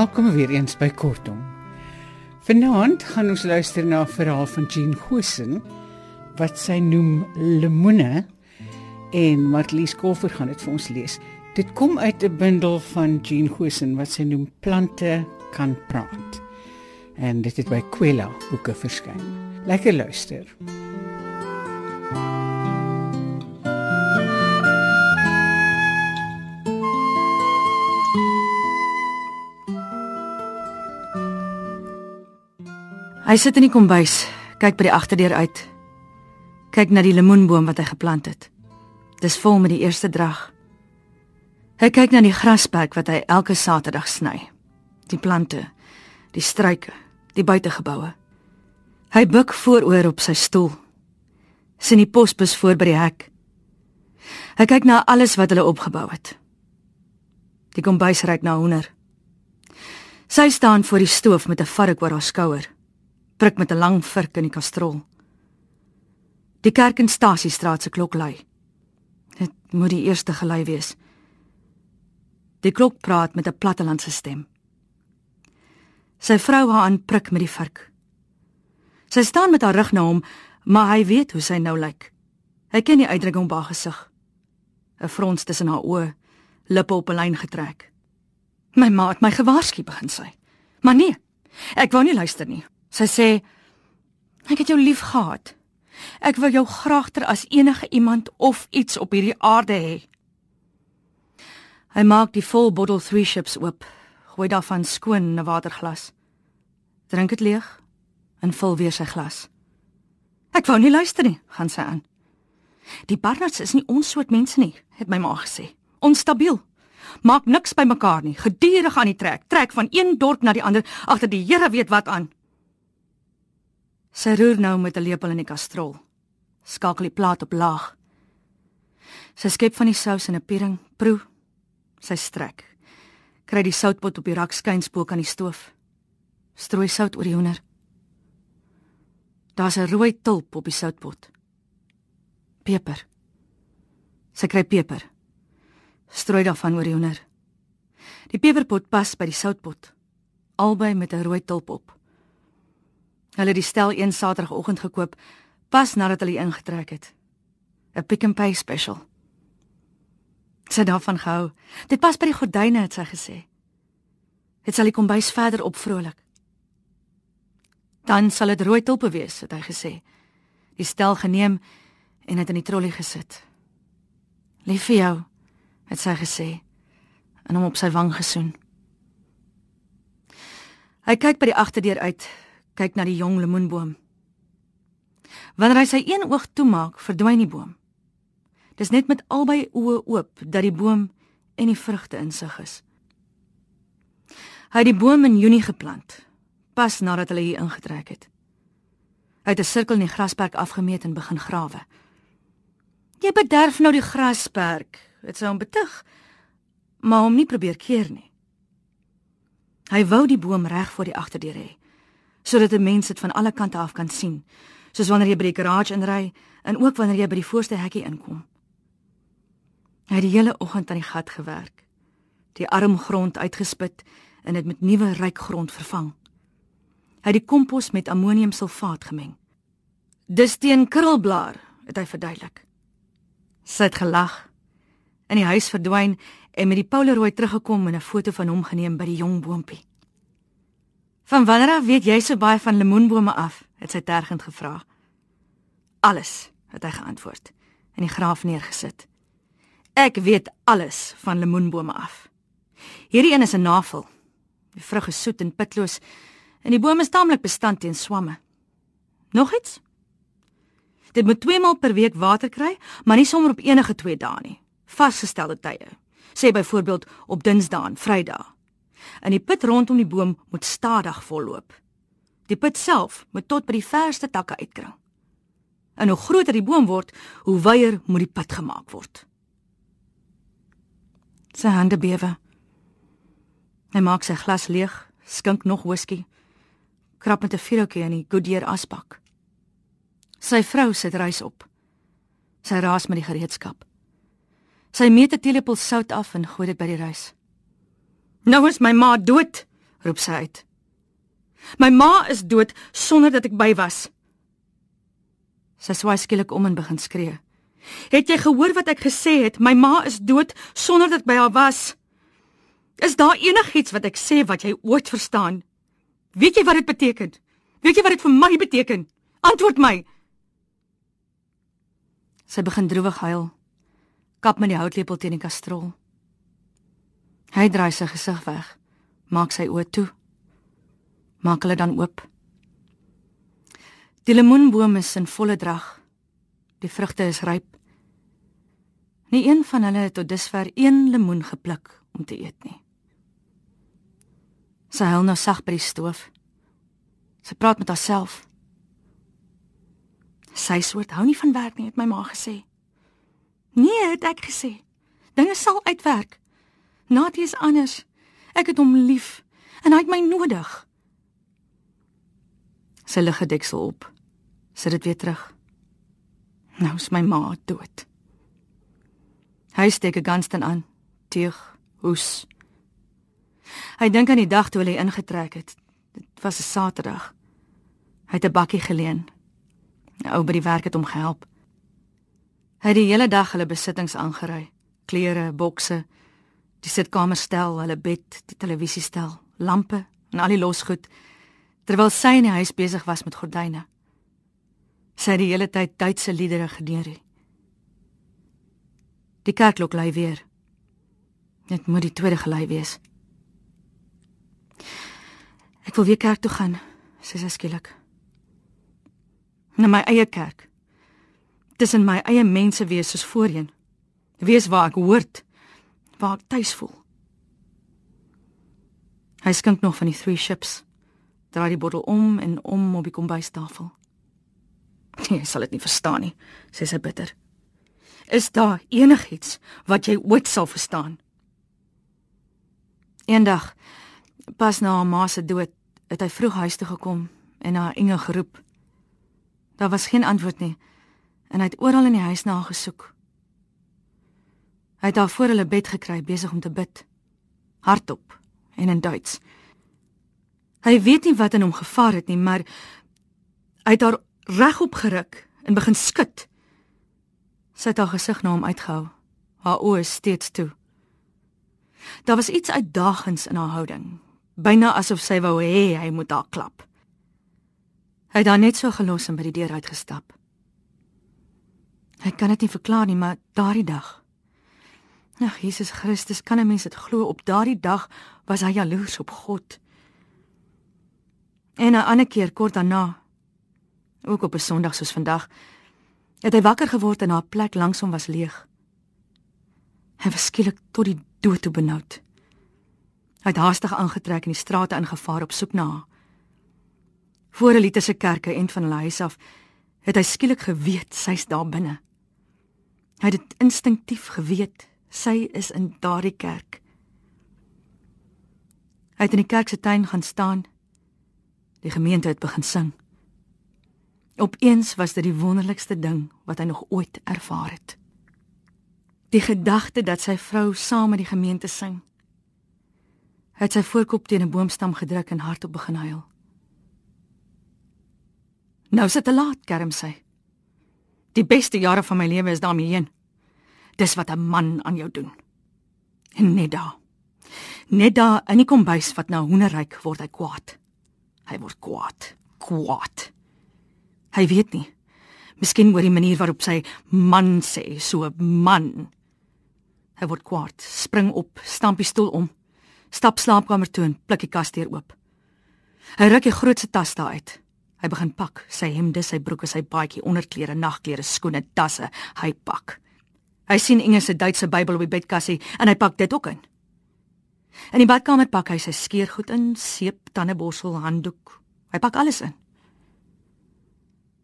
Welkom weer eens by Kortom. Vanaand gaan ons luister na 'n verhaal van Jean Gosen wat sy noem Lemoene en Marlies Koffer gaan dit vir ons lees. Dit kom uit 'n bundel van Jean Gosen wat sy noem Plante kan praat. En dit het by Kwela boeke verskyn. Lekker luister. Hy sit in die kombuis, kyk by die agterdeur uit. Kyk na die lemoenboom wat hy geplant het. Dis vol met die eerste drag. Hy kyk na die grasperk wat hy elke Saterdag sny. Die plante, die struike, die buitegeboue. Hy buig vooroor op sy stoel. sien die posbus voor by die hek. Hy kyk na alles wat hulle opgebou het. Die kombuis reik na hoender. Sy staan voor die stoof met 'n vark oor haar skouer prik met 'n lang vurk in die kastrol. Die kerk in Stasiestraat se klok lui. Dit moet die eerste gelei wees. Die klok praat met 'n plattelandse stem. Sy vrou haar aan prik met die vurk. Sy staan met haar rug na hom, maar hy weet hoe sy nou lyk. Hy ken die uitdrukking op haar gesig. 'n Frons tussen haar oë, lippe op 'n lyn getrek. My ma het my gewaarsku begin sy. Maar nee, ek wou nie luister nie. Sy sê ek het jou lief gehad. Ek wil jou graagter as enige iemand of iets op hierdie aarde hê. Hy maak die vol bottle 3 ships oop, gooi daarvan skoon 'n waterglas. Drink dit leeg en vul weer sy glas. Ek wou nie luister nie, gaan sy aan. Die Barnards is nie ons soort mense nie, het my ma gesê. Onstabiel. Maak niks by mekaar nie, gedurig aan die trek, trek van een dorp na die ander agter die Here weet wat aan. Sy roer nou met 'n lepel in die kastrol. Skakel die plaat op laag. Sy skep van die sous in 'n piering, proe. Sy strek. Kry die soutpot op die rak skynspook aan die stoof. Strooi sout oor die hoender. Daar's 'n rooi tulp op die soutpot. Peper. Sy kry peper. Strooi daarvan oor die hoender. Die peperpot pas by die soutpot. Albei met 'n rooi tulp op. Hulle het die stel een Saterdagoggend gekoop, pas nadat hulle ingetrek het. 'n Pick and Pay special. Sy daarvan gehou. Dit pas by die gordyne het sy gesê. Dit sal die kombuis verder opvrolik. Dan sal dit rooi tulpe wees, het hy gesê. Die stel geneem en het in die trolly gesit. Lief vir jou, het sy gesê en hom op sy wang gesoen. Hy kyk by die agterdeur uit kyk na die jong lemoenboom. Wanneer hy sy een oog toemaak, verdwyn die boom. Dis net met albei oë oop dat die boom en die vrugte insig is. Hy het die boom in Junie geplant, pas nadat hulle hier ingetrek het. Hy het 'n sirkel in die grasperk afgemeet en begin grawe. Jy bederf nou die grasperk, het sy hom betug, maar hom nie probeer keer nie. Hy wou die boom reg voor die agterdeur hê sodat 'n mens dit van alle kante af kan sien, soos wanneer jy by die garage inry en ook wanneer jy by die voorste hekkie inkom. Hy het die hele oggend aan die gat gewerk, die arm grond uitgespit en dit met nuwe ryk grond vervang. Hy het die kompos met ammoniumsulfaat gemeng. Dis teen krulblaar, het hy verduidelik. Sy het gelag in die huis verdwyn en met die Polaroid teruggekom en 'n foto van hom geneem by die jong boontjie. Van wanneer af weet jy so baie van lemoenbome af? het sy tergend gevra. Alles, het hy geantwoord en die graaf neergesit. Ek weet alles van lemoenbome af. Hierdie een is 'n navel. Die vrug is soet en pitloos en die boom is taamlik bestand teen swamme. Nog iets? Dit moet 2 maal per week water kry, maar nie sommer op enige 2 dae nie. Vasgestelde tye. Sê byvoorbeeld op Dinsdae en Vrydag en die put rondom die boom moet stadig volloop. Die put self moet tot by die verste takke uitkring. En hoe groter die boom word, hoe wyer moet die put gemaak word. Sy hande bewe. Hy maak sy glas leeg, skink nog whisky, krap met 'n vuurtjie in die Goodyear asbak. Sy vrou sit reis op. Sy raas met die gereedskap. Sy meet 'n teelepel sout af en gooi dit by die reis. Nou is my ma dood, roep sy uit. My ma is dood sonder dat ek by was. Sy swaai skielik om en begin skree. Het jy gehoor wat ek gesê het? My ma is dood sonder dat ek by haar was. Is daar enigiets wat ek sê wat jy ooit verstaan? Weet jy wat dit beteken? Weet jy wat dit vir my beteken? Antwoord my. Sy begin droewig huil. Kap met die houtlepel teen die kastrol. Hy draai sy gesig weg. Maak sy oë toe. Maak hulle dan oop. Die lemoenbome is in volle drag. Die vrugte is ryp. Nie een van hulle het tot dusver een lemoen gepluk om te eet nie. Sy huil nou sag by die stoof. Sy praat met haarself. Sy soort hou nie van werk nie, het my ma gesê. Nee, het ek gesê. Dinge sal uitwerk. Natie is anders. Ek het hom lief en hy het my nodig. Sy lig 'n deksel op. Sit dit weer terug. Nou is my ma dood. Hy steek 'n ganston aan. Teug, hoes. Hy dink aan die dag toe hy ingetrek het. Dit was 'n Saterdag. Hy het 'n bakkie geleen. 'n Ou by die werk het hom gehelp. Hy het die hele dag hulle besittings aangery. Klere, bokse, die sitkamerstel, hulle bed, die televisiestel, lampe en al die losgoed terwyl sy in die huis besig was met gordyne. Sy het die hele tyd Duitse liedere geneer. Die kerkklok lui weer. Dit moet die tweede gelei wees. Ek wil weer kerk toe gaan, sê sy skielik. Na my eie kerk. Tussen my eie mense wees soos voorheen. Wees waar ek hoort, waar ek tuis voel. Hy skink nog van die three ships. Draai die bottel om en om op die kombuistafel. Jy sal dit nie verstaan nie, sê sy bitter. Is daar enigiets wat jy ooit sal verstaan? Eendag pas na haar ma se dood, het hy vroeg huis toe gekom en haar Inge geroep. Daar was geen antwoord nie en hy het oral in die huis na haar gesoek. Hy het haar voor hulle bed gekry besig om te bid. Hardop en in Duits. Hy weet nie wat in hom gevaar het nie, maar hy het haar regop geruk en begin skud. Sy het haar gesig na hom uitgehou, haar oë steeds toe. Daar was iets uitdagends in haar houding, byna asof sy wou hê hy moet haar klap. Hy het haar net so gelos en by die deur uitgestap. Hy kan dit nie verklaar nie, maar daardie dag. Ag Jesus Christus, kan 'n mens dit glo op daardie dag was hy jaloers op God. En 'n ander keer kort daarna, ook op 'n Sondag soos vandag, het hy wakker geword en haar plek langs hom was leeg. Hy was skielik tot die dood toe benoud. Hy het haastig aangetrek en die strate ingevaar op soek na haar. Voor 'n literse kerke en van hulle huis af, het hy skielik geweet sy's daar binne. Hy het dit instinktief geweet, sy is in daardie kerk. Hy het in die kerk se tuin gaan staan. Die gemeente het begin sing. Opeens was dit die wonderlikste ding wat hy nog ooit ervaar het. Die gedagte dat sy vrou saam met die gemeente sing. Hy het sy voorkop teen 'n boomstam gedruk en hardop begin huil. Nou sit te laat, kerm sy. Die beste jare van my lewe is daarmee heen. Dis wat 'n man aan jou doen. En net daar. Net daar in die kombuis wat nou hoenderryk word hy kwaad. Hy word kwaad. Kwaad. Hy weet nie. Miskien oor die manier waarop sy man sê, so man. Hy word kwaad, spring op, stamp die stoel om, stap slaapkamer toe en pluk die kas deur oop. Hy ruk die grootste tas daar uit. Hy begin pak, sy hemde, sy broeke, sy baadjie, onderklere, nagklere, skoene, tasse, hy pak. Hy sien Inge se Duitse Bybel op die bedkassie en hy pak dit ook in. In die badkamer pak hy sy skeergoed in, seep, tandeborsel, handdoek. Hy pak alles in.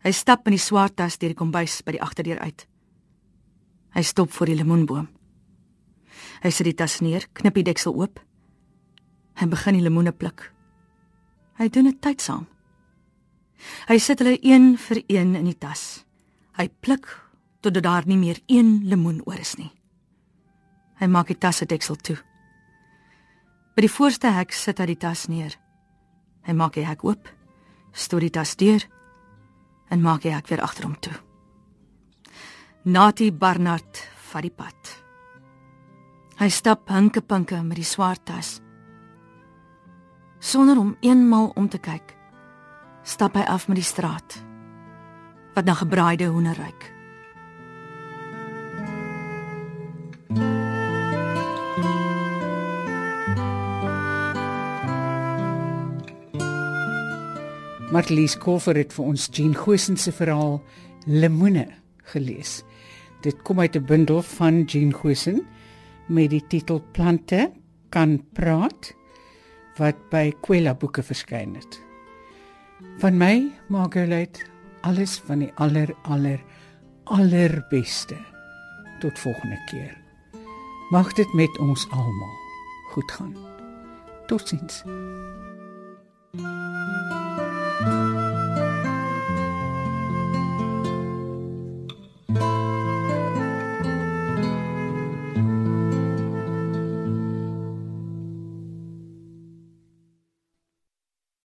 Hy stap in die swart tas deur die kombuis by die agterdeur uit. Hy stop voor die lemoenboom. Hy sit die tas neer, knip die deksel oop. Hy begin die lemoene pluk. Hy doen dit tydsaam. Hy sit hulle een vir een in die tas. Hy pluk totdat daar nie meer een lemoen oor is nie. Hy maak die tas se deksel toe. By die voorste hek sit hy die tas neer. Hy maak die hek oop, stoot die tas deur en maak die hek weer agter hom toe. Nati Barnard vat die pad. Hy stap hinkepinke met die swart tas. Sonder om eenmal om te kyk, stap hy af met die straat wat na gebraaide hoender ruik. Marlies Koffer het vir ons Jean Gosen se verhaal Lemoene gelees. Dit kom uit 'n bundel van Jean Gosen met die titel Plante kan praat wat by Kwela Boeke verskyn het. Van my, Margaret, alles van die aller aller allerbeste. Tot volgende keer. Mag dit met ons almal goed gaan. Totsiens. thank you